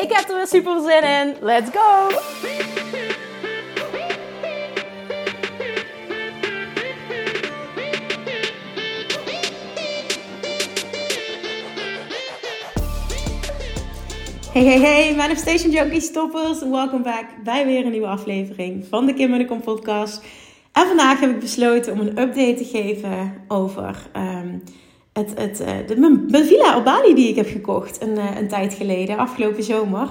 Ik heb er weer super zin in. Let's go! Hey, hey, hey, Manifestation Junkies toppers. Welkom back bij weer een nieuwe aflevering van de Kim podcast. En vandaag heb ik besloten om een update te geven over um, het, het, uh, de, mijn, villa op Bali die ik heb gekocht een, uh, een tijd geleden, afgelopen zomer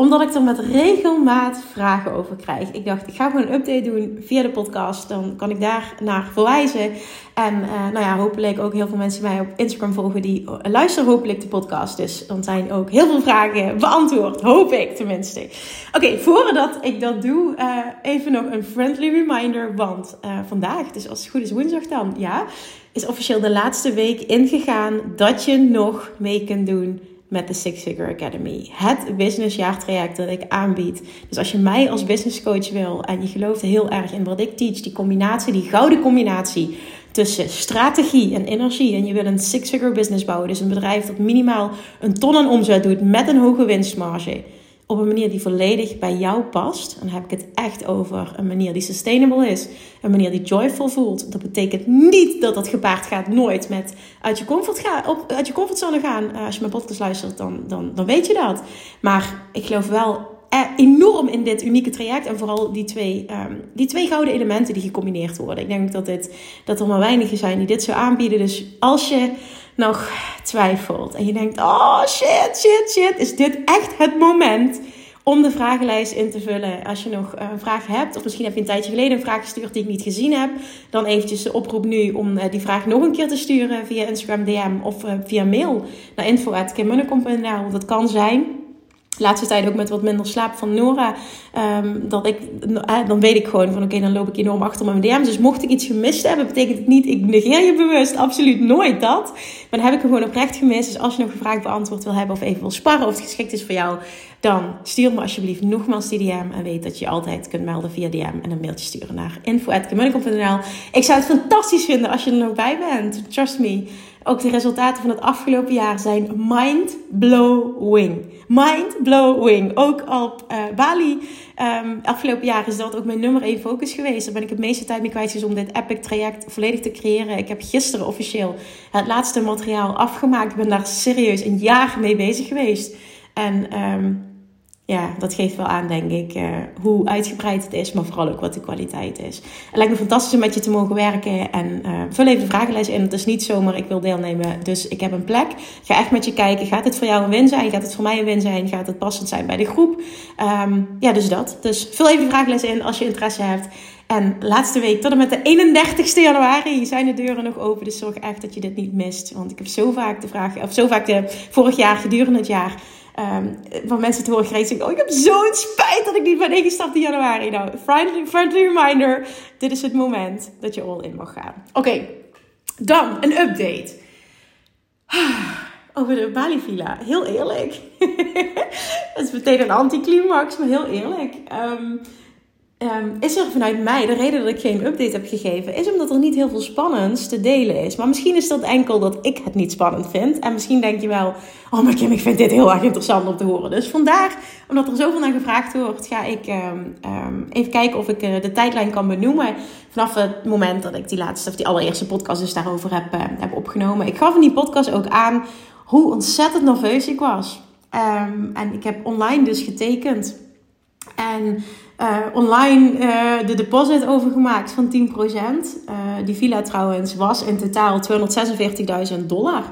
omdat ik er met regelmaat vragen over krijg. Ik dacht, ik ga gewoon een update doen via de podcast. Dan kan ik daar naar verwijzen. En uh, nou ja, hopelijk ook heel veel mensen mij op Instagram volgen die luisteren hopelijk de podcast. Dus dan zijn ook heel veel vragen beantwoord. Hoop ik tenminste. Oké, voordat ik dat doe, even nog een friendly reminder. Want uh, vandaag, dus als het goed is woensdag dan, ja, is officieel de laatste week ingegaan dat je nog mee kunt doen met de Six Figure Academy. Het businessjaartraject dat ik aanbied. Dus als je mij als business coach wil en je gelooft heel erg in wat ik teach, die combinatie, die gouden combinatie tussen strategie en energie. En je wil een six figure business bouwen. Dus een bedrijf dat minimaal een ton aan omzet doet met een hoge winstmarge op een manier die volledig bij jou past. En dan heb ik het echt over een manier die sustainable is. Een manier die joyful voelt. Dat betekent niet dat dat gepaard gaat nooit met uit je, comfort gaan, op, uit je comfortzone gaan. Eh, als je mijn podcast luistert, dan, dan, dan weet je dat. Maar ik geloof wel enorm in dit unieke traject. En vooral die twee, um, die twee gouden elementen die gecombineerd worden. Ik denk dat, dit, dat er maar weinigen zijn die dit zo aanbieden. Dus als je nog twijfelt en je denkt: oh shit, shit, shit, is dit echt het moment om de vragenlijst in te vullen? Als je nog een vraag hebt, of misschien heb je een tijdje geleden een vraag gestuurd die ik niet gezien heb, dan eventjes de oproep nu om eh, die vraag nog een keer te sturen via Instagram DM of eh, via mail naar info.kimmunnekom.nl. Dat kan zijn laatste tijd ook met wat minder slaap van Nora. Um, dat ik, uh, dan weet ik gewoon van oké, dan loop ik enorm achter mijn DM's. Dus mocht ik iets gemist hebben, betekent het niet ik negeer je bewust. Absoluut nooit dat. Maar dan heb ik hem gewoon oprecht gemist. Dus als je nog een vraag beantwoord wil hebben of even wil sparren of het geschikt is voor jou, dan stuur me alsjeblieft nogmaals die DM. En weet dat je altijd kunt melden via DM en een mailtje sturen naar info.kemunnekom.nl. Ik zou het fantastisch vinden als je er nog bij bent. Trust me. Ook de resultaten van het afgelopen jaar zijn mind-blowing. Mind-blowing. Ook op uh, Bali. Um, afgelopen jaar is dat ook mijn nummer 1 focus geweest. Daar ben ik het meeste tijd mee kwijt om dit epic traject volledig te creëren. Ik heb gisteren officieel het laatste materiaal afgemaakt. Ik ben daar serieus een jaar mee bezig geweest. En um, ja, dat geeft wel aan, denk ik, uh, hoe uitgebreid het is, maar vooral ook wat de kwaliteit is. Het lijkt me fantastisch om met je te mogen werken. En uh, vul even de vragenlijst in. Het is niet zomaar, ik wil deelnemen, dus ik heb een plek. Ga echt met je kijken. Gaat het voor jou een win zijn? Gaat het voor mij een win zijn? Gaat het passend zijn bij de groep? Um, ja, dus dat. Dus vul even de vragenlijst in als je interesse hebt. En laatste week tot en met de 31ste januari zijn de deuren nog open. Dus zorg echt dat je dit niet mist. Want ik heb zo vaak de vraag, of zo vaak de vorig jaar gedurende het jaar Um, van mensen te horen gekregen. Oh, ik heb zo'n spijt dat ik niet ben ingestapt in januari. Nou, friendly, friendly reminder. Dit is het moment dat je all in mag gaan. Oké, dan een update. Over de Bali Villa. Heel eerlijk. dat is meteen een anticlimax, maar heel eerlijk. Um, Um, is er vanuit mij, de reden dat ik geen update heb gegeven, is omdat er niet heel veel spannends te delen is. Maar misschien is dat enkel dat ik het niet spannend vind. En misschien denk je wel, oh maar Kim, ik vind dit heel erg interessant om te horen. Dus vandaar, omdat er zoveel naar gevraagd wordt, ga ik um, um, even kijken of ik uh, de tijdlijn kan benoemen. Vanaf het moment dat ik die laatste, of die allereerste podcast dus daarover heb, heb opgenomen. Ik gaf in die podcast ook aan hoe ontzettend nerveus ik was. en ik heb online dus getekend. En uh, online uh, de deposit overgemaakt van 10%. Uh, die villa trouwens was in totaal 246.000 dollar.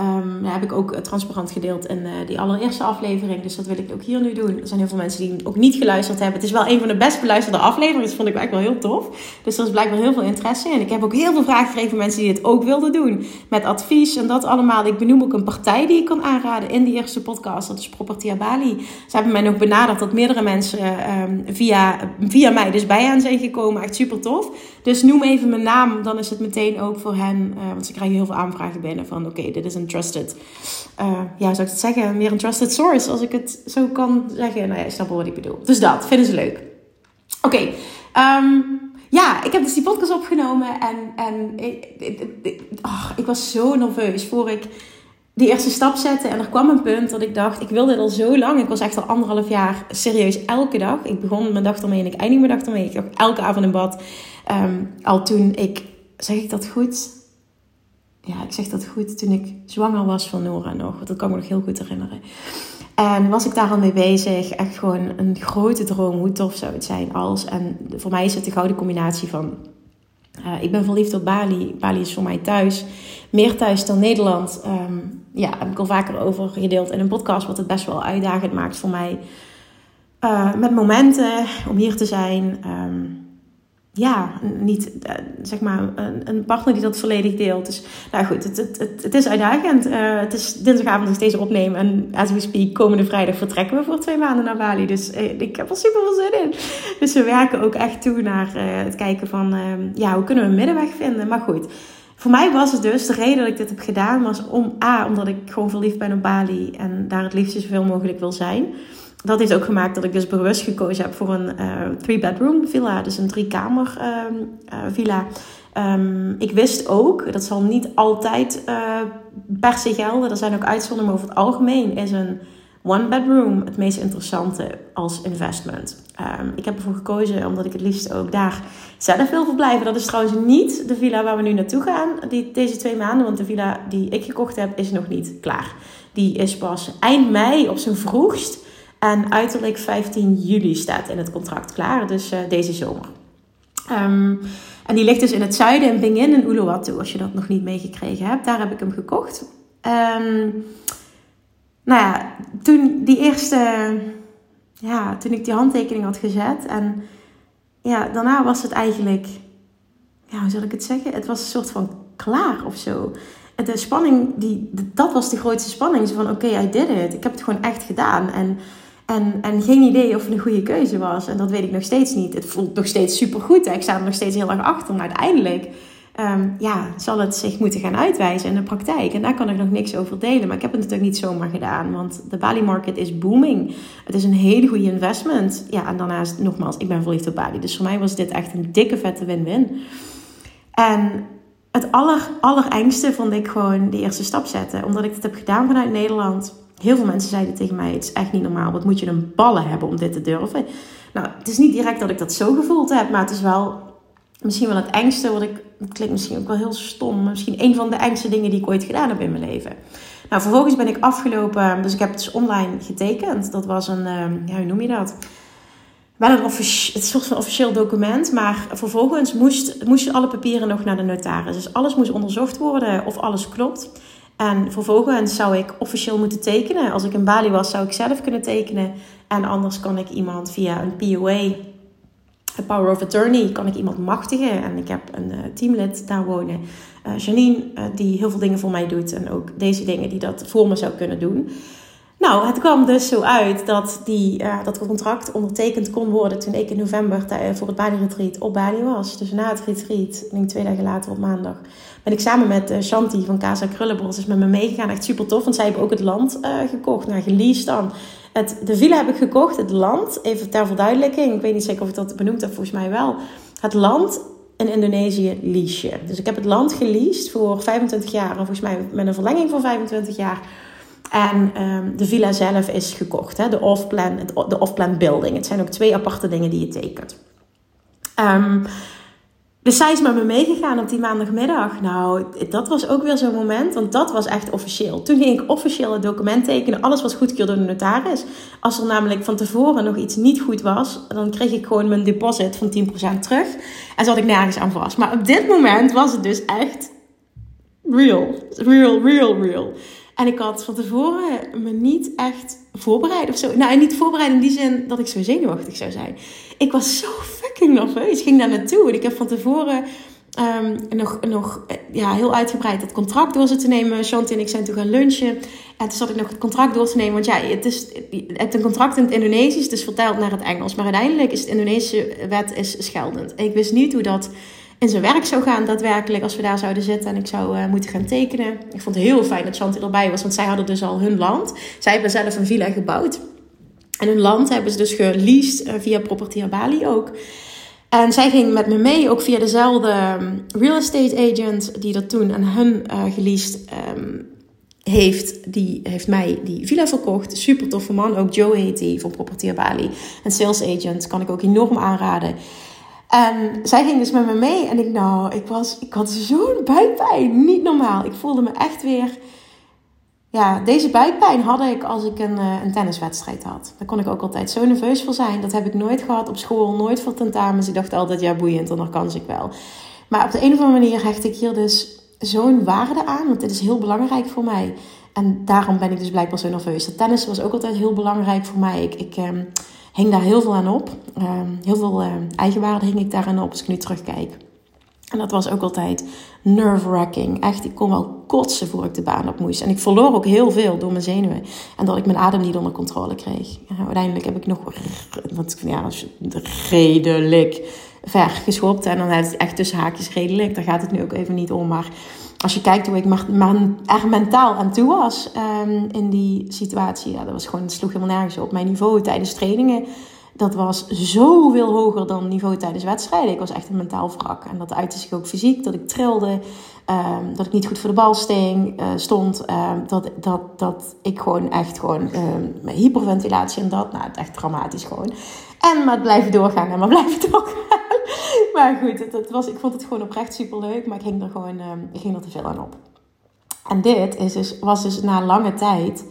Um, heb ik ook transparant gedeeld in uh, die allereerste aflevering. Dus dat wil ik ook hier nu doen. Er zijn heel veel mensen die ook niet geluisterd hebben. Het is wel een van de best beluisterde afleveringen. Dat vond ik echt wel heel tof. Dus er is blijkbaar heel veel interesse in. Ik heb ook heel veel vragen gekregen van mensen die dit ook wilden doen. Met advies en dat allemaal. Ik benoem ook een partij die ik kan aanraden in die eerste podcast. Dat is Property Bali. Ze hebben mij nog benaderd dat meerdere mensen um, via, via mij dus bij hen zijn gekomen. Echt super tof. Dus noem even mijn naam. Dan is het meteen ook voor hen. Uh, want ze krijgen heel veel aanvragen binnen van oké, dit is een trusted, uh, ja, zou ik het zeggen, meer een trusted source, als ik het zo kan zeggen. Nou ja, je snapt wel wat ik bedoel. Dus dat, vinden ze leuk. Oké, ehm, ja, ik heb dus die podcast opgenomen en, en ik, ik, ik, ik was zo nerveus voor ik die eerste stap zette. En er kwam een punt dat ik dacht, ik wil dit al zo lang. Ik was echt al anderhalf jaar serieus elke dag. Ik begon mijn dag ermee en ik eindig mijn dag ermee. Ik dacht elke avond in bad. Um, al toen ik, zeg ik dat goed? Ja, ik zeg dat goed, toen ik zwanger was van Nora nog. Dat kan ik me nog heel goed herinneren. En was ik daar al mee bezig. Echt gewoon een grote droom. Hoe tof zou het zijn als. En voor mij is het de gouden combinatie van. Uh, ik ben verliefd op Bali. Bali is voor mij thuis. Meer thuis dan Nederland. Um, ja, heb ik al vaker over gedeeld in een podcast. Wat het best wel uitdagend maakt voor mij. Uh, met momenten om hier te zijn. Um, ja, niet eh, zeg maar een, partner die dat volledig deelt. Dus nou goed, het, het, het, is uitdagend. Uh, het is dinsdagavond nog steeds opnemen. En as we speak, komende vrijdag vertrekken we voor twee maanden naar Bali. Dus uh, ik heb er super veel zin in. Dus we werken ook echt toe naar het kijken van ehm, ja, hoe kunnen we een middenweg vinden. Maar goed, voor mij was het dus, de reden dat ik dit heb gedaan was om A, omdat ik gewoon verliefd ben op Bali. En daar het liefst zoveel mogelijk wil zijn dat heeft ook gemaakt dat ik dus bewust gekozen heb voor een uh, three-bedroom villa. Dus een drie-kamer uh, villa. Um, ik wist ook, dat zal niet altijd uh, per se gelden. Er zijn ook uitzonderingen, over het algemeen is een one-bedroom het meest interessante als investment. Um, ik heb ervoor gekozen omdat ik het liefst ook daar zelf wil verblijven. Dat is trouwens niet de villa waar we nu naartoe gaan, die, deze twee maanden. Want de villa die ik gekocht heb is nog niet klaar. Die is pas eind mei op zijn vroegst en uiterlijk 15 juli staat in het contract klaar, dus uh, deze zomer. Um, en die ligt dus in het zuiden, in Bingin in Uluwatu, als je dat nog niet meegekregen hebt. Daar heb ik hem gekocht. Um, nou ja, toen die eerste, ja, toen ik die handtekening had gezet en ja, daarna was het eigenlijk, ja, hoe zal ik het zeggen? Het was een soort van klaar of zo. De spanning, die, dat was de grootste spanning. Zo van, oké, I did it. Ik heb het gewoon echt gedaan. En en, en geen idee of het een goede keuze was. En dat weet ik nog steeds niet. Het voelt nog steeds super goed. Ik sta er nog steeds heel erg achter. Maar uiteindelijk um, ja, zal het zich moeten gaan uitwijzen in de praktijk. En daar kan ik nog niks over delen. Maar ik heb het natuurlijk niet zomaar gedaan. Want de Bali market is booming. Het is een hele goede investment. Ja, en daarnaast nogmaals, ik ben verliefd op Bali. Dus voor mij was dit echt een dikke vette win-win. En het aller, allerengste vond ik gewoon de eerste stap zetten. Omdat ik het heb gedaan vanuit Nederland Heel veel mensen zeiden tegen mij: Het is echt niet normaal. Wat moet je een ballen hebben om dit te durven? Nou, het is niet direct dat ik dat zo gevoeld heb, maar het is wel misschien wel het engste. Wat ik, het klinkt misschien ook wel heel stom, misschien een van de engste dingen die ik ooit gedaan heb in mijn leven. Nou, vervolgens ben ik afgelopen, dus ik heb het dus online getekend. Dat was een, ehm, ja, hoe noem je dat? Wel een, offici het soort van officieel document, maar vervolgens moest, moesten alle papieren nog naar de notaris. Dus alles moest onderzocht worden of alles klopt. En vervolgens zou ik officieel moeten tekenen. Als ik in Bali was, zou ik zelf kunnen tekenen. En anders kan ik iemand via een POA, een Power of Attorney, kan ik iemand machtigen. En ik heb een uh, teamlid daar wonen, uh, Janine, uh, die heel veel dingen voor mij doet. En ook deze dingen die dat voor me zou kunnen doen. Nou, het kwam dus zo uit dat die, dat contract ondertekend kon worden toen ik in november voor het Bali Retreat op Bali was. Dus na het retreat, denk twee dagen later op maandag, ben ik samen met uh, Shanti van Casa Krullenbos is met me meegegaan. Echt super tof, want zij hebben ook het land uh, gekocht. Nou, geleased dan. Het, de villa heb ik gekocht, het land, even ter verduidelijking. Ik weet niet zeker of ik dat benoemd heb, volgens mij wel. Het land in Indonesië lease je. Dus ik heb het land geleased voor 25 jaar. En volgens mij met een verlenging van 25 jaar en um, de villa zelf is gekocht, hè? de off-plan off-plan building. Het zijn ook twee aparte dingen die je tekent. Um, dus zij is met me meegegaan op die maandagmiddag. Nou, dat was ook weer zo'n moment, want dat was echt officieel. Toen ging ik officieel het document tekenen. Alles was goedgekeurd door de notaris. Als er namelijk van tevoren nog iets niet goed was, dan kreeg ik gewoon mijn deposit van 10% terug. En zat ik nergens aan vast. Maar op dit moment was het dus echt real. Real, real, real. En ik had van tevoren me niet echt voorbereid of zo. Nou, niet voorbereid in die zin dat ik zo zenuwachtig zou zijn. Ik was zo fucking nerveus. Ik ging daar naartoe en ik heb van tevoren um, nog, nog ja, heel uitgebreid dat contract door te nemen. Shanti en ik zijn toen gaan lunchen. En toen zat ik nog het contract door te nemen. Want ja, het is het hebt een contract in het Indonesisch, dus vertaald naar het Engels. Maar uiteindelijk is het Indonesische wet is scheldend. En ik wist niet hoe dat in zijn werk zou gaan, daadwerkelijk, als we daar zouden zitten en ik zou uh, moeten gaan tekenen. Ik vond het heel fijn dat Chanti erbij was, want zij hadden dus al hun land. Zij hebben zelf een villa gebouwd. En hun land hebben ze dus geleased uh, via Property Bali ook. En zij ging met me mee, ook via dezelfde ehm, real estate agent die dat toen aan hun uh, geleased um, heeft. Die heeft mij die villa verkocht. Super toffe man, ook Joe heet die van Property Bali. Een sales agent, kan ik ook enorm aanraden. En zij ging dus met me mee. En ik, nou, ik, was, ik had zo'n buikpijn. Niet normaal. Ik voelde me echt weer. Ja, deze buikpijn had ik als ik een, eh, een tenniswedstrijd had. Daar kon ik ook altijd zo nerveus voor zijn. Dat heb ik nooit gehad op school, nooit voor tentamens. Ik dacht altijd, ja, boeiend, dan kan ik wel. Maar op de een of andere manier hecht ik hier dus zo'n waarde aan. Want dit is heel belangrijk voor mij. En daarom ben ik dus blijkbaar zo nerveus. Tennis was ook altijd heel belangrijk voor mij. Ik, ik ehm, hing daar heel veel aan op. Ehm, heel veel uh, eigenwaarde hing ik daaraan op als ik nu terugkijk. En dat was ook altijd nerve-wracking. Echt, ik kon wel kotsen voor ik de baan op moest. En ik verloor ook heel veel door mijn zenuwen. En dat ik mijn adem niet onder controle kreeg. uiteindelijk heb ik nog wat, ja, redelijk ver geschopt. En dan heeft het echt tussen haakjes redelijk. Daar gaat het nu ook even niet om. Maar als je kijkt hoe ik er mentaal aan toe was um, in die situatie. Ja, dat was gewoon, het sloeg helemaal nergens op. Mijn niveau tijdens trainingen, dat was zoveel hoger dan niveau tijdens wedstrijden. Ik was echt een mentaal wrak. En dat uitte zich ook fysiek, dat ik trilde. Um, dat ik niet goed voor de bal sting, uh, stond. Um, dat, dat, dat ik gewoon echt gewoon hyperventilatie en dat. Nou, het echt dramatisch gewoon. En maar blijven doorgaan en maar blijven doorgaan. maar goed, het, het, was, ik vond het gewoon oprecht super leuk. Maar ik ging er gewoon uh, ik ging er te veel aan op. En dit is dus, was dus na lange tijd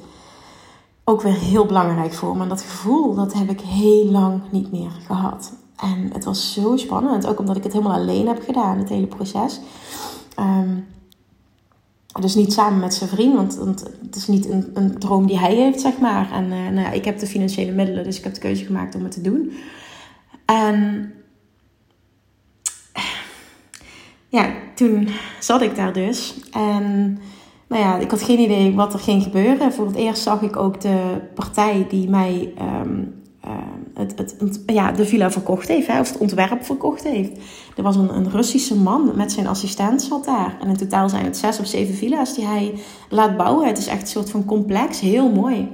ook weer heel belangrijk voor me. En dat gevoel, dat heb ik heel lang niet meer gehad. En het was zo spannend. Ook omdat ik het helemaal alleen heb gedaan, het hele proces. Um, dus niet samen met zijn vriend, want, het is niet een, een, droom die hij heeft, zeg maar. En uh, nou ja, ik heb de financiële middelen, dus ik heb de keuze gemaakt om het te doen. En ja, toen zat ik daar dus. En nou ja, ik had geen idee wat er ging gebeuren. Voor het eerst zag ik ook de partij die mij um, het, het, ja, de villa verkocht heeft, of het ontwerp verkocht heeft. Er was een, een Russische man met zijn assistent zat daar. En in totaal zijn het zes of zeven villa's die hij laat bouwen. Het is echt een soort van complex, heel mooi.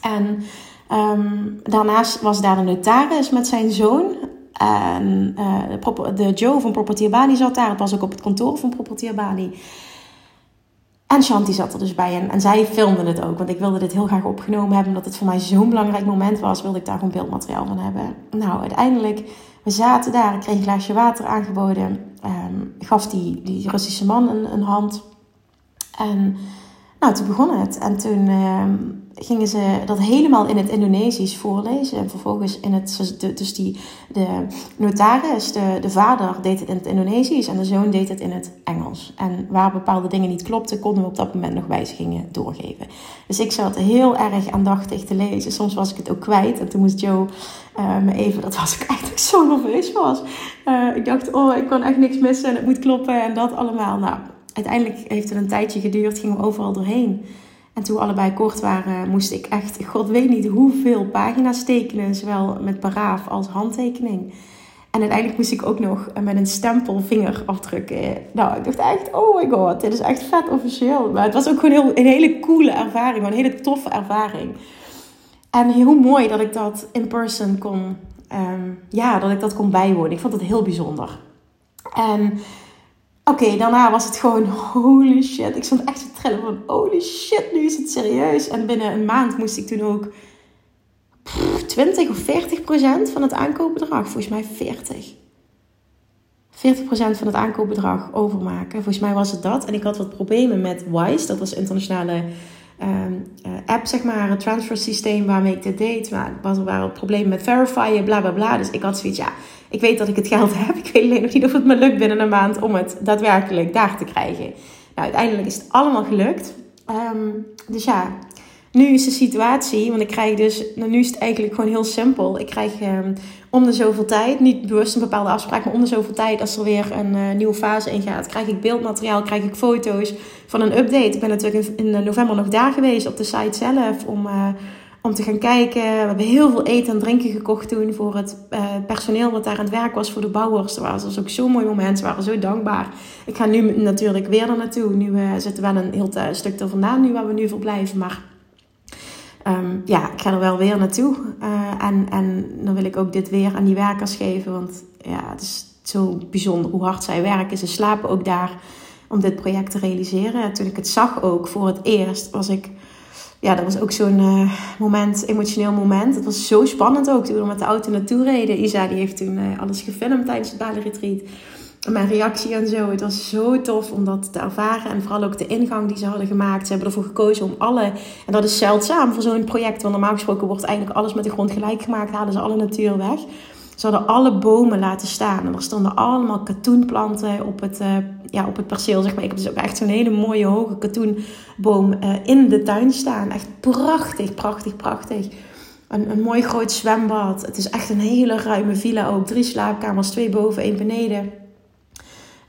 En um, daarnaast was daar een notaris met zijn zoon. En uh, de, Joe van Property Bali zat daar. Het was ook op het kantoor van Property Bali. En Shanti zat er dus bij en, en zij filmde het ook. Want ik wilde dit heel graag opgenomen hebben. Omdat het voor mij zo'n belangrijk moment was, wilde ik daar gewoon beeldmateriaal van hebben. Nou, uiteindelijk, we zaten daar. Ik kreeg een glaasje water aangeboden. Um, gaf die, die Russische man een, een hand. En nou, toen begon het. En toen ehm, gingen ze dat helemaal in het Indonesisch voorlezen. En vervolgens in het, dus die, de notaris, de, de vader, deed het in het Indonesisch en de zoon deed het in het Engels. En waar bepaalde dingen niet klopten, konden we op dat moment nog wijzigingen doorgeven. Dus ik zat heel erg aandachtig te lezen. Soms was ik het ook kwijt. En toen moest Joe uh, me even, dat was ik eigenlijk zo nerveus was. Uh, ik dacht, oh, ik kan echt niks missen en het moet kloppen en dat allemaal. Nou, uiteindelijk heeft het een tijdje geduurd, gingen we overal doorheen. En toen we allebei kort waren, moest ik echt, god weet niet hoeveel pagina's tekenen, zowel met paraaf als handtekening. En uiteindelijk moest ik ook nog met een stempel vinger afdrukken. Nou, ik dacht echt, oh my god, dit is echt vet officieel. Maar het was ook gewoon heel, een hele coole ervaring, een hele toffe ervaring. En heel mooi dat ik dat in person kon, um, ja, dat ik dat kon bijwonen. Ik vond het heel bijzonder. En Oké, daarna was het gewoon holy shit. Ik stond echt te trillen van holy shit, nu is het serieus. En binnen een maand moest ik toen ook 20 of 40 procent van het aankoopbedrag, volgens mij 40. 40% van het aankoopbedrag overmaken. Volgens mij was het dat. En ik had wat problemen met Wise. Dat was een internationale um, app, zeg maar. Een transfer systeem waarmee ik dit deed. Maar er waren problemen met verifieren, bla bla bla. Dus ik had zoiets, ja, Ik weet dat ik het geld heb. Ik weet alleen nog niet of het me lukt binnen een maand om het daadwerkelijk daar te krijgen. Nou, uiteindelijk is het allemaal gelukt. Ehm, dus ja, nu is de situatie, want ik krijg dus, nou, nu is het eigenlijk gewoon heel simpel. Ik krijg um, om de zoveel tijd, niet bewust een bepaalde afspraak, maar om de zoveel tijd, als er weer een uh, nieuwe fase ingaat, krijg ik beeldmateriaal, krijg ik foto's van een update. Ik ben natuurlijk in, in november nog daar geweest op de site zelf om, uh, om te gaan kijken. We hebben heel veel eten en drinken gekocht toen voor het uh, personeel wat daar aan het werk was, voor de bouwers. Dat was ook zo'n mooi moment, ze waren zo dankbaar. Ik ga nu natuurlijk weer er naartoe. Nu zitten we wel een heel stuk er vandaan, nu waar we nu verblijven, maar um, ja, ik ga er wel weer naartoe. Uh, en, en dan wil ik ook dit weer aan die werkers geven. Want ja, het is zo bijzonder hoe hard zij werken. Ze slapen ook daar om dit project te realiseren. Toen ik het zag ook voor het eerst, was ik... Ja, dat was ook zo'n uh, moment, emotioneel moment. Het was zo spannend ook toen we met de auto naartoe reden. Isa die heeft toen uh, alles gefilmd tijdens het Bali mijn reactie en zo. Het was zo tof om dat te ervaren. En vooral ook de ingang die ze hadden gemaakt. Ze hebben ervoor gekozen om alle... En dat is zeldzaam voor zo'n project. Want normaal gesproken wordt eigenlijk alles met de grond gelijk gemaakt. Halen ze alle natuur weg. Ze hadden alle bomen laten staan. Er stonden allemaal katoenplanten op het, uh, ja, op het perceel. Zeg maar. Ik heb dus ook echt zo'n hele mooie hoge katoenboom uh, in de tuin staan. Echt prachtig, prachtig, prachtig. Een, een mooi groot zwembad. Het is echt een hele ruime villa ook. Drie slaapkamers, twee boven, één beneden.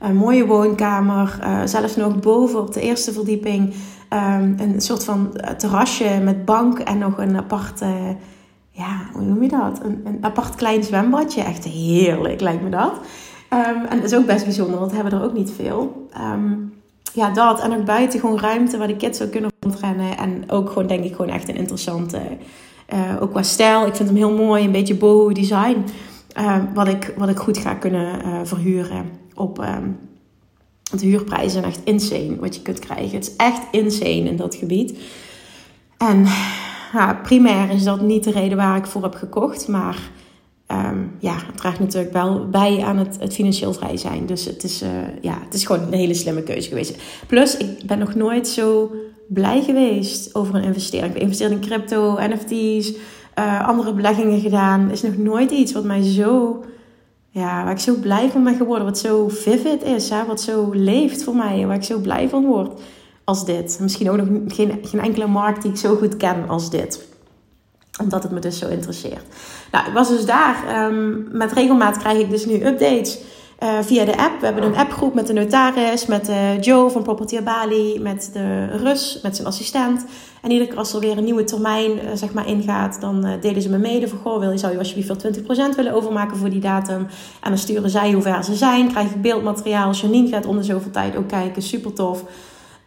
Een mooie woonkamer, uh, zelfs nog boven op de eerste verdieping. Um, een soort van eh, terrasje met bank en nog een apart, uh, ja, hoe noem je dat? Een, een, apart klein zwembadje. Echt heerlijk lijkt me dat. Um, en dat is ook best bijzonder, want we hebben er ook niet veel. Um, ja, dat. En ook buiten gewoon ruimte waar de kids ook kunnen rondrennen. En ook gewoon, denk ik, gewoon echt een interessante... Uh, ook qua stijl. Ik vind hem heel mooi, een beetje boho design. Uh, wat, ik, wat ik goed ga kunnen uh, verhuren op. Um, de huurprijzen zijn echt insane wat je kunt krijgen. Het is echt insane in dat gebied. En ja, primair is dat niet de reden waar ik voor heb gekocht. Maar um, ja, het draagt natuurlijk wel bij aan het, financieel vrij zijn. Dus het is, uh, ja, het is gewoon een hele slimme keuze geweest. Plus, ik ben nog nooit zo blij geweest over een investering. Ik investeer in crypto, NFT's, uh, andere beleggingen gedaan. is nog nooit iets wat mij zo ja, waar ik zo blij van ben geworden. Wat zo vivid is, hè? wat zo leeft voor mij. Waar ik zo blij van word als dit. Misschien ook nog geen, geen enkele markt die ik zo goed ken als dit. Omdat het me dus zo interesseert. Nou, ik was dus daar. Um, met regelmaat krijg ik dus nu updates. Uh, via de app. We hebben een appgroep met de notaris, met Joe van Property Bali, met de Rus, met zijn assistent. En iedere keer als er weer een nieuwe termijn uh, zeg maar ingaat, dan delen ze me mede van, goh, wil je, zou je alsjeblieft wel 20% willen overmaken voor die datum? En dan sturen zij hoe ver ze zijn, krijg ik beeldmateriaal. Janine gaat onder zoveel tijd ook kijken, super tof.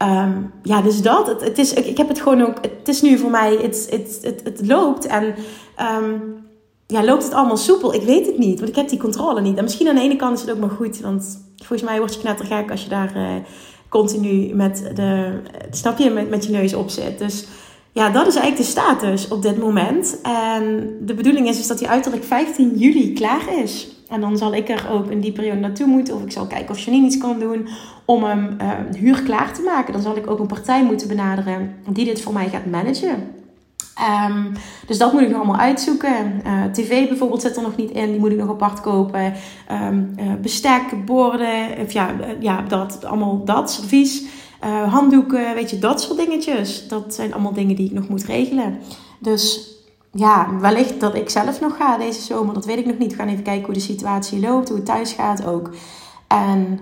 Um, ja, dus dat. Het, het, is, ik, heb het gewoon ook, het is nu voor mij, het, het, het, het loopt. En um, ja, loopt het allemaal soepel? Ik weet het niet, want ik heb die controle niet. En misschien aan de ene kant is het ook maar goed, want volgens mij word je knettergek als je daar uh, continu met de, snap je, met, met je neus op zit. Dus ja, dat is eigenlijk de status op dit moment. En de bedoeling is, is dat die uiterlijk 15 juli klaar is. En dan zal ik er ook in die periode naartoe moeten. Of ik zal kijken of Janine iets kan doen om hem uh, huur klaar te maken. Dan zal ik ook een partij moeten benaderen die dit voor mij gaat managen. Um, dus dat moet ik nog allemaal uitzoeken. Uh, TV bijvoorbeeld zit er nog niet in, die moet ik nog apart kopen. Um, bestek, borden, of ja, ja dat, allemaal dat, servies. handdoeken, weet je, dat soort dingetjes. Dat zijn allemaal dingen die ik nog moet regelen. Dus ja, wellicht dat ik zelf nog ga deze zomer, dat weet ik nog niet. We gaan even kijken hoe de situatie loopt, hoe het thuis gaat ook. En,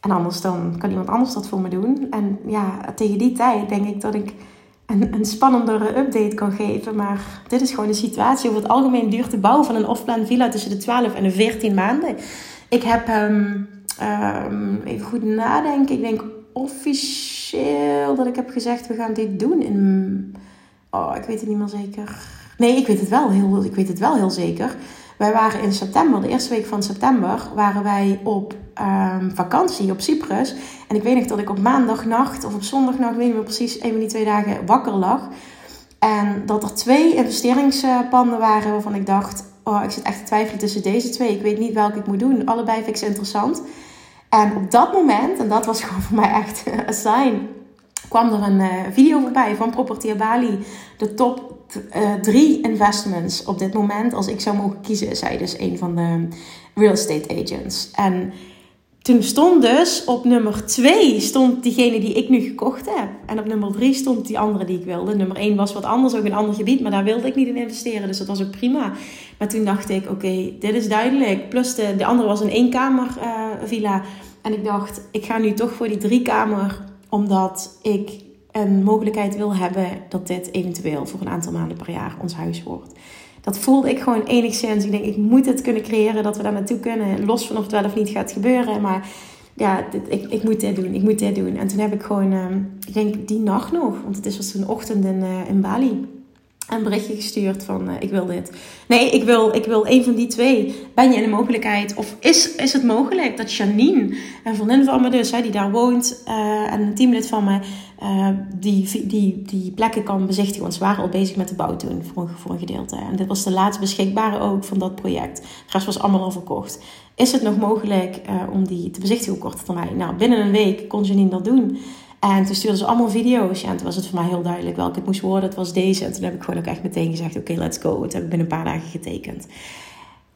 en anders dan kan iemand anders dat voor me doen. En ja, tegen die tijd denk ik dat ik een, een spannendere update kan geven. Maar dit is gewoon de situatie. Over het algemeen duurt de bouw van een off-plan villa tussen de 12 en de 14 maanden. Ik heb um, um, even goed nadenken. Ik denk officieel dat ik heb gezegd: we gaan dit doen in. Oh, ik weet het niet meer zeker. Nee, ik weet het wel heel, ik weet het wel heel zeker. Wij waren in september, de eerste week van september, waren wij op um, vakantie op Cyprus. En ik weet nog dat ik op maandagnacht of op zondagnacht, weet niet meer precies, een van die twee dagen wakker lag. En dat er twee investeringspanden waren waarvan ik dacht, oh, ik zit echt te twijfelen tussen deze twee. Ik weet niet welke ik moet doen. Allebei vind ik ze interessant. En op dat moment, en dat was gewoon voor mij echt een sign, kwam er een uh, video voorbij van Property Bali. De top uh, drie investments op dit moment. Als ik zou mogen kiezen, hij dus een van de real estate agents. En toen stond dus op nummer 2 stond diegene die ik nu gekocht heb. En op nummer 3 stond die andere die ik wilde. Nummer 1 was wat anders, ook een ander gebied, maar daar wilde ik niet in investeren. Dus dat was ook prima. Maar toen dacht ik, oké, dit is duidelijk. Plus de, de andere was een eenkamer uh, villa. En ik dacht, ik ga nu toch voor die drie kamer, omdat ik een mogelijkheid wil hebben dat dit eventueel voor een aantal maanden per jaar ons huis wordt dat voelde ik gewoon enigszins. Ik denk, ik moet het kunnen creëren dat we daar naartoe kunnen. Los van of het wel of niet gaat gebeuren. Maar ja, dit, ik, ik moet dit doen. Ik moet dit doen. En toen heb ik gewoon, uh, ik denk die nacht nog. Want het is was een ochtend in, in Bali. Een berichtje gestuurd van uh, ik wil dit. Nee, ik wil, ik wil een van die twee. Ben je in de mogelijkheid? Of is, is het mogelijk dat Janine, een vriendin van me dus, hè, die daar woont, uh, en een teamlid van me, uh, die, die, die plekken kan bezichtigen. Want ze waren al bezig met de bouw toen voor een, voor gedeelte. En dit was de laatste beschikbare ook van dat project. De rest was allemaal al verkocht. Is het nog mogelijk om die te bezichtigen op korte termijn? Nou, binnen een week kon Janine dat doen. En toen stuurden ze allemaal video's. Ja, en toen was het voor mij heel duidelijk welke het moest worden. Het was deze. En toen heb ik gewoon ook echt meteen gezegd: Oké, let's go. Het heb ik binnen een paar dagen getekend.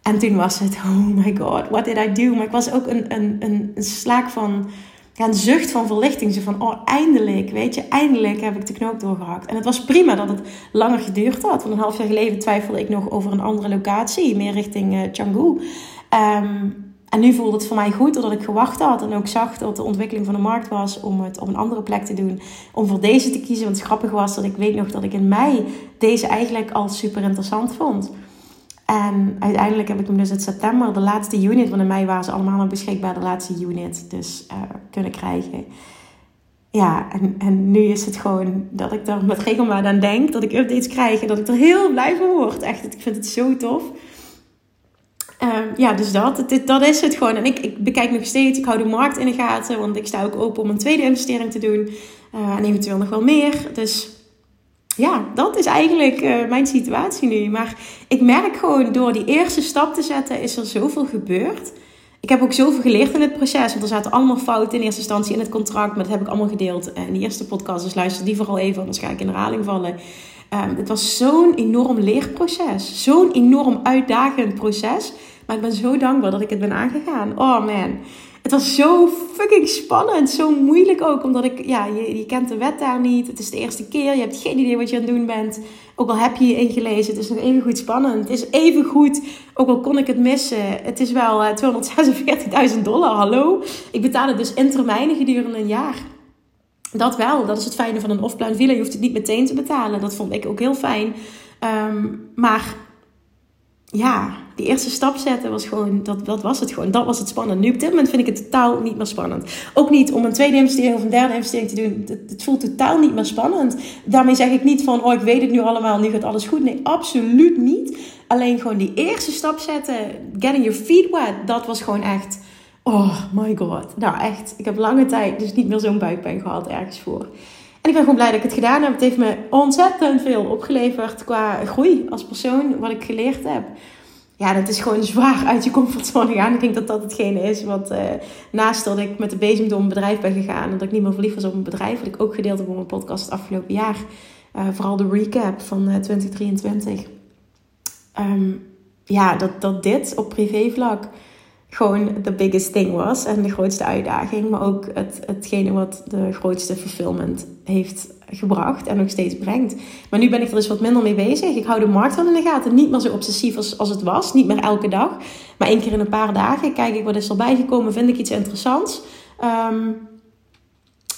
En toen was het: Oh my god, what did I do? Maar ik was ook een, een, een, een slaak van een zucht van verlichting. Zo van, oh, eindelijk, weet je, eindelijk heb ik de knoop doorgehakt. En het was prima dat het langer geduurd had. Want een half jaar geleden twijfelde ik nog over een andere locatie, meer richting uh, en nu voelde het voor mij goed doordat ik gewacht had en ook zag dat de ontwikkeling van de markt was om het op een andere plek te doen. Om voor deze te kiezen. Want het grappig was dat ik weet nog dat ik in mei deze eigenlijk al super interessant vond. En uiteindelijk heb ik hem dus in september, de laatste unit, want in mei waren ze allemaal nog beschikbaar, de laatste unit dus uh, kunnen krijgen. Ja, en, en nu is het gewoon dat ik er met regelmaat aan denk, dat ik updates krijg en dat ik er heel blij van word. Echt, ik vind het zo tof. Uh, ja, dus dat, dat is het gewoon. En ik, ik bekijk nog steeds, ik hou de markt in de gaten, want ik sta ook open om een tweede investering te doen. Uh, en eventueel nog wel meer. Dus ja, dat is eigenlijk uh, mijn situatie nu. Maar ik merk gewoon door die eerste stap te zetten, is er zoveel gebeurd. Ik heb ook zoveel geleerd in het proces. Want er zaten allemaal fouten in eerste instantie in het contract. Maar dat heb ik allemaal gedeeld in de eerste podcast. Dus luister die vooral even, anders ga ik in herhaling vallen. Um, het was zo'n enorm leerproces. Zo'n enorm uitdagend proces. Maar ik ben zo dankbaar dat ik het ben aangegaan. Oh man. Het was zo fucking spannend. Zo moeilijk ook. Omdat ik, ja, je, kent de wet daar niet. Het is de eerste keer. Je hebt geen idee wat je aan het doen bent. Ook al heb je je ingelezen. Het is even goed spannend. Het is even goed. Ook al kon ik het missen. Het is wel uh, 246.000 dollar. Hallo. Ik betaal het dus in termijnen gedurende een jaar. Dat wel. Dat is het fijne van een off-plan villa. Je hoeft het niet meteen te betalen. Dat vond ik ook heel fijn. Um, maar ja, die eerste stap zetten was gewoon, dat, dat was het gewoon. Dat was het spannend. Nu op dit moment vind ik het totaal niet meer spannend. Ook niet om een tweede investering of een derde investering te doen. Het, het, voelt totaal niet meer spannend. Daarmee zeg ik niet van, oh ik weet het nu allemaal, nu gaat alles goed. Nee, absoluut niet. Alleen gewoon die eerste stap zetten, getting your feet wet, dat was gewoon echt, oh my god. Nou echt, ik heb lange tijd dus niet meer zo'n buikpijn gehad ergens voor. En ik ben gewoon blij dat ik het gedaan heb. Het heeft me ontzettend veel opgeleverd qua groei als persoon, wat ik geleerd heb ja, dat is gewoon zwaar uit je comfortzone gaan. Ik denk dat dat hetgene is wat uh, naast dat ik met de bezem door mijn bedrijf ben gegaan en dat ik niet meer verliefd was op mijn bedrijf, wat ik ook gedeeld heb op mijn podcast het afgelopen jaar. Uh, vooral de recap van uh, 2023. Um, ja, dat, dat dit op privévlak gewoon de biggest thing was en de grootste uitdaging, maar ook het, hetgene wat de grootste fulfillment heeft gebracht en nog steeds brengt. Maar nu ben ik er dus wat minder mee bezig. Ik hou de markt wel in de gaten. Niet meer zo obsessief als, als het was. Niet meer elke dag. Maar één keer in een paar dagen kijk ik wat is erbij gekomen. Vind ik iets interessants. Um,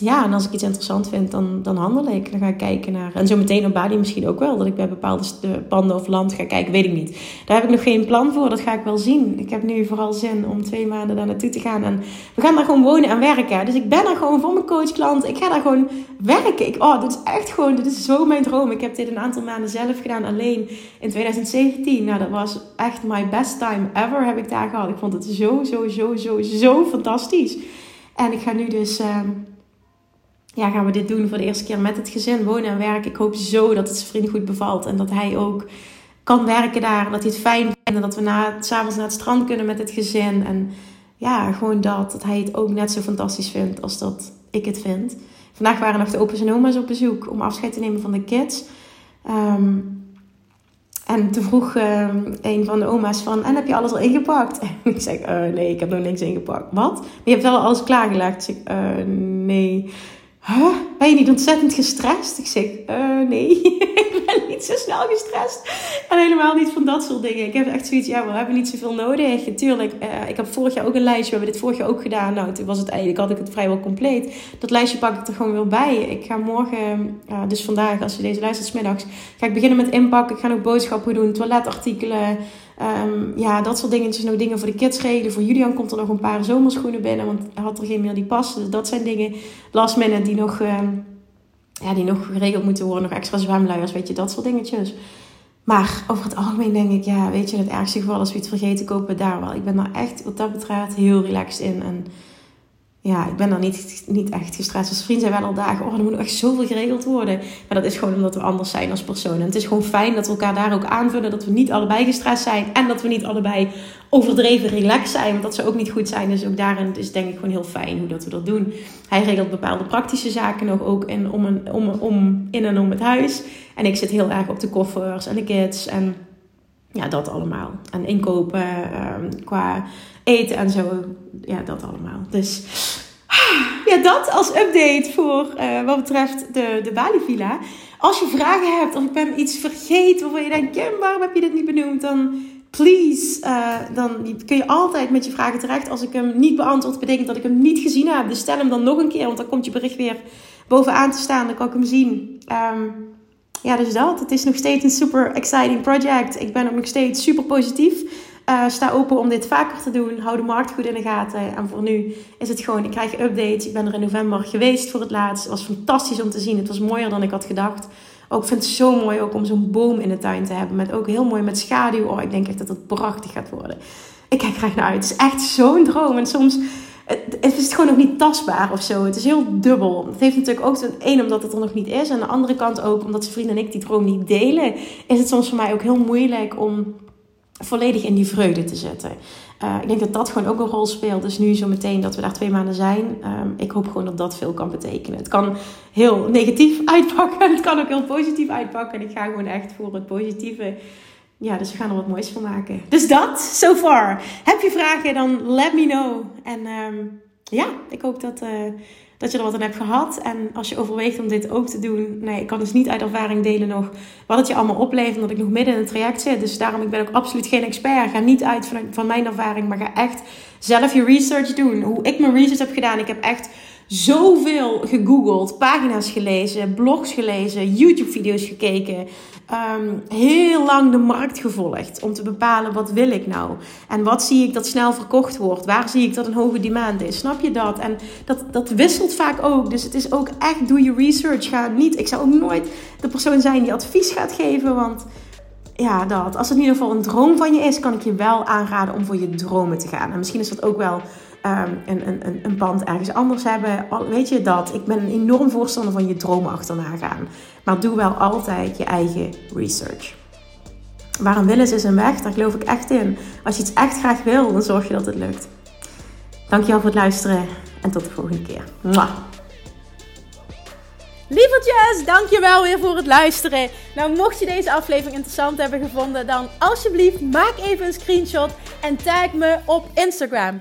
ja, en als ik iets interessant vind, dan, dan handel ik. Dan ga ik kijken naar. En zo meteen op Bali misschien ook wel. Dat ik bij bepaalde panden of land ga kijken, weet ik niet. Daar heb ik nog geen plan voor. Dat ga ik wel zien. Ik heb nu vooral zin om twee maanden daar naartoe te gaan. En we gaan daar gewoon wonen en werken. Dus ik ben daar gewoon voor mijn coachklant. Ik ga daar gewoon werken. Ik, oh, dit is echt gewoon, dit is zo mijn droom. Ik heb dit een aantal maanden zelf gedaan, alleen in 2017. Nou, dat was echt my best time ever heb ik daar gehad. Ik vond het zo, zo, zo, zo, zo fantastisch. En ik ga nu dus. Uh, ja, gaan we dit doen voor de eerste keer met het gezin wonen en werken. Ik hoop zo dat het zijn vriend goed bevalt en dat hij ook kan werken daar. Dat hij het fijn vindt en dat we na, s'avonds naar het strand kunnen met het gezin. En ja, gewoon dat, dat hij het ook net zo fantastisch vindt als dat ik het vind. Vandaag waren nog de opa's en oma's op bezoek om afscheid te nemen van de kids. Um, En toen vroeg uh, een van de oma's van, en heb je alles al ingepakt? En ik zeg, uh, nee, ik heb nog niks ingepakt. Wat? Maar je hebt wel alles klaargelegd. Zeg, uh, nee. Ben je niet ontzettend gestrest? Ik zeg, nee, ik ben niet zo snel gestrest. En helemaal niet van dat soort dingen. Ik heb echt zoiets, ja, we hebben niet zoveel nodig. Tuurlijk, ik heb vorig jaar ook een lijstje. We hebben dit vorig jaar ook gedaan. Nou, toen was het eigenlijk, had ik het vrijwel compleet. Dat lijstje pak ik er gewoon weer bij. Ik ga morgen, dus vandaag, als je deze luistert, middags, ga ik beginnen met inpakken. Ik ga ook boodschappen doen, toiletartikelen. Um, ja, dat soort dingetjes. Nog dingen voor de kids regelen. Voor Julian komt er nog een paar zomerschoenen binnen. Want hij had er geen meer die passen. Dus dat zijn dingen last minute die nog, um, ja, die nog geregeld moeten worden. Nog extra zwemluiers, weet je. Dat soort dingetjes. Maar over het algemeen denk ik, ja, weet je, het ergste geval als we iets vergeten, kopen daar wel. Ik ben daar echt wat dat betreft heel relaxed in. En ja, ik ben dan niet, niet echt gestrest. Als vrienden zijn wel al dagen, oh, er moet echt zoveel geregeld worden. Maar dat is gewoon omdat we anders zijn als personen. En het is gewoon fijn dat we elkaar daar ook aanvullen. Dat we niet allebei gestrest zijn. En dat we niet allebei overdreven relaxed zijn. Want dat zou ook niet goed zijn. Dus ook daarin is denk ik gewoon heel fijn hoe dat we dat doen. Hij regelt bepaalde praktische zaken nog ook in, om, een, om, om, in en om het huis. En ik zit heel erg op de koffers en de kids en ja, dat allemaal. En inkopen um, qua eten en zo. Ja, dat allemaal. Dus ja, dat als update voor uh, wat betreft de, de Bali Villa. Als je vragen hebt of ik ben iets vergeten waarvan je denkt, Kim, waarom heb je dit niet benoemd? Dan please, uh, dan kun je altijd met je vragen terecht. Als ik hem niet beantwoord, betekent dat ik hem niet gezien heb. Dus stel hem dan nog een keer, want dan komt je bericht weer bovenaan te staan. Dan kan ik hem zien. Um, ja, dus dat. Het is nog steeds een super exciting project. Ik ben ook nog steeds super positief. Uh, sta open om dit vaker te doen. Hou de markt goed in de gaten. En voor nu is het gewoon, ik krijg updates. Ik ben er in november geweest voor het laatst. Het was fantastisch om te zien. Het was mooier dan ik had gedacht. Ook vind het zo mooi ook om zo'n boom in de tuin te hebben. Met ook heel mooi met schaduw. Oh, ik denk echt dat het prachtig gaat worden. Ik kijk graag naar uit. Het is echt zo'n droom. En soms het, is gewoon nog niet tastbaar of zo. Het is heel dubbel. Het heeft natuurlijk ook een één omdat het er nog niet is. En aan de andere kant ook omdat zijn vrienden en ik die droom niet delen. Is het soms voor mij ook heel moeilijk om volledig in die vreugde te zetten. Uh, ik denk dat dat gewoon ook een rol speelt. Dus nu zo meteen dat we daar twee maanden zijn. Um, ik hoop gewoon dat dat veel kan betekenen. Het kan heel negatief uitpakken. Het kan ook heel positief uitpakken. En ik ga gewoon echt voor het positieve ja, dus we gaan er wat moois van maken. Dus dat, so far. Heb je vragen, dan let me know. En um, ja, ik hoop dat, uh, dat je er wat aan hebt gehad. En als je overweegt om dit ook te doen. Nee, ik kan dus niet uit ervaring delen nog wat het je allemaal oplevert. Omdat ik nog midden in het traject zit. Dus daarom, ik ben ook absoluut geen expert. Ga niet uit van, van mijn ervaring. Maar ga echt zelf je research doen. Hoe ik mijn research heb gedaan. Ik heb echt zoveel gegoogeld, pagina's gelezen, blogs gelezen, YouTube-video's gekeken. Um, heel lang de markt gevolgd om te bepalen wat wil ik nou en wat zie ik dat snel verkocht wordt, waar zie ik dat een hoge demand is, snap je dat? En dat, dat wisselt vaak ook, dus het is ook echt doe je research, ga niet, ik zou ook nooit de persoon zijn die advies gaat geven, want ja, dat. Als het in ieder geval een droom van je is, kan ik je wel aanraden om voor je dromen te gaan. En misschien is dat ook wel um, een, een, een pand ergens anders hebben. Weet je dat? Ik ben een enorm voorstander van je dromen achterna gaan. Maar doe wel altijd je eigen research. Waar een wil is, is een weg. Daar geloof ik echt in. Als je iets echt graag wil, dan zorg je dat het lukt. Dankjewel voor het luisteren en tot de volgende keer. Mwah. Lievertjes, dankjewel weer voor het luisteren. Nou, mocht je deze aflevering interessant hebben gevonden, dan alsjeblieft maak even een screenshot en tag me op Instagram.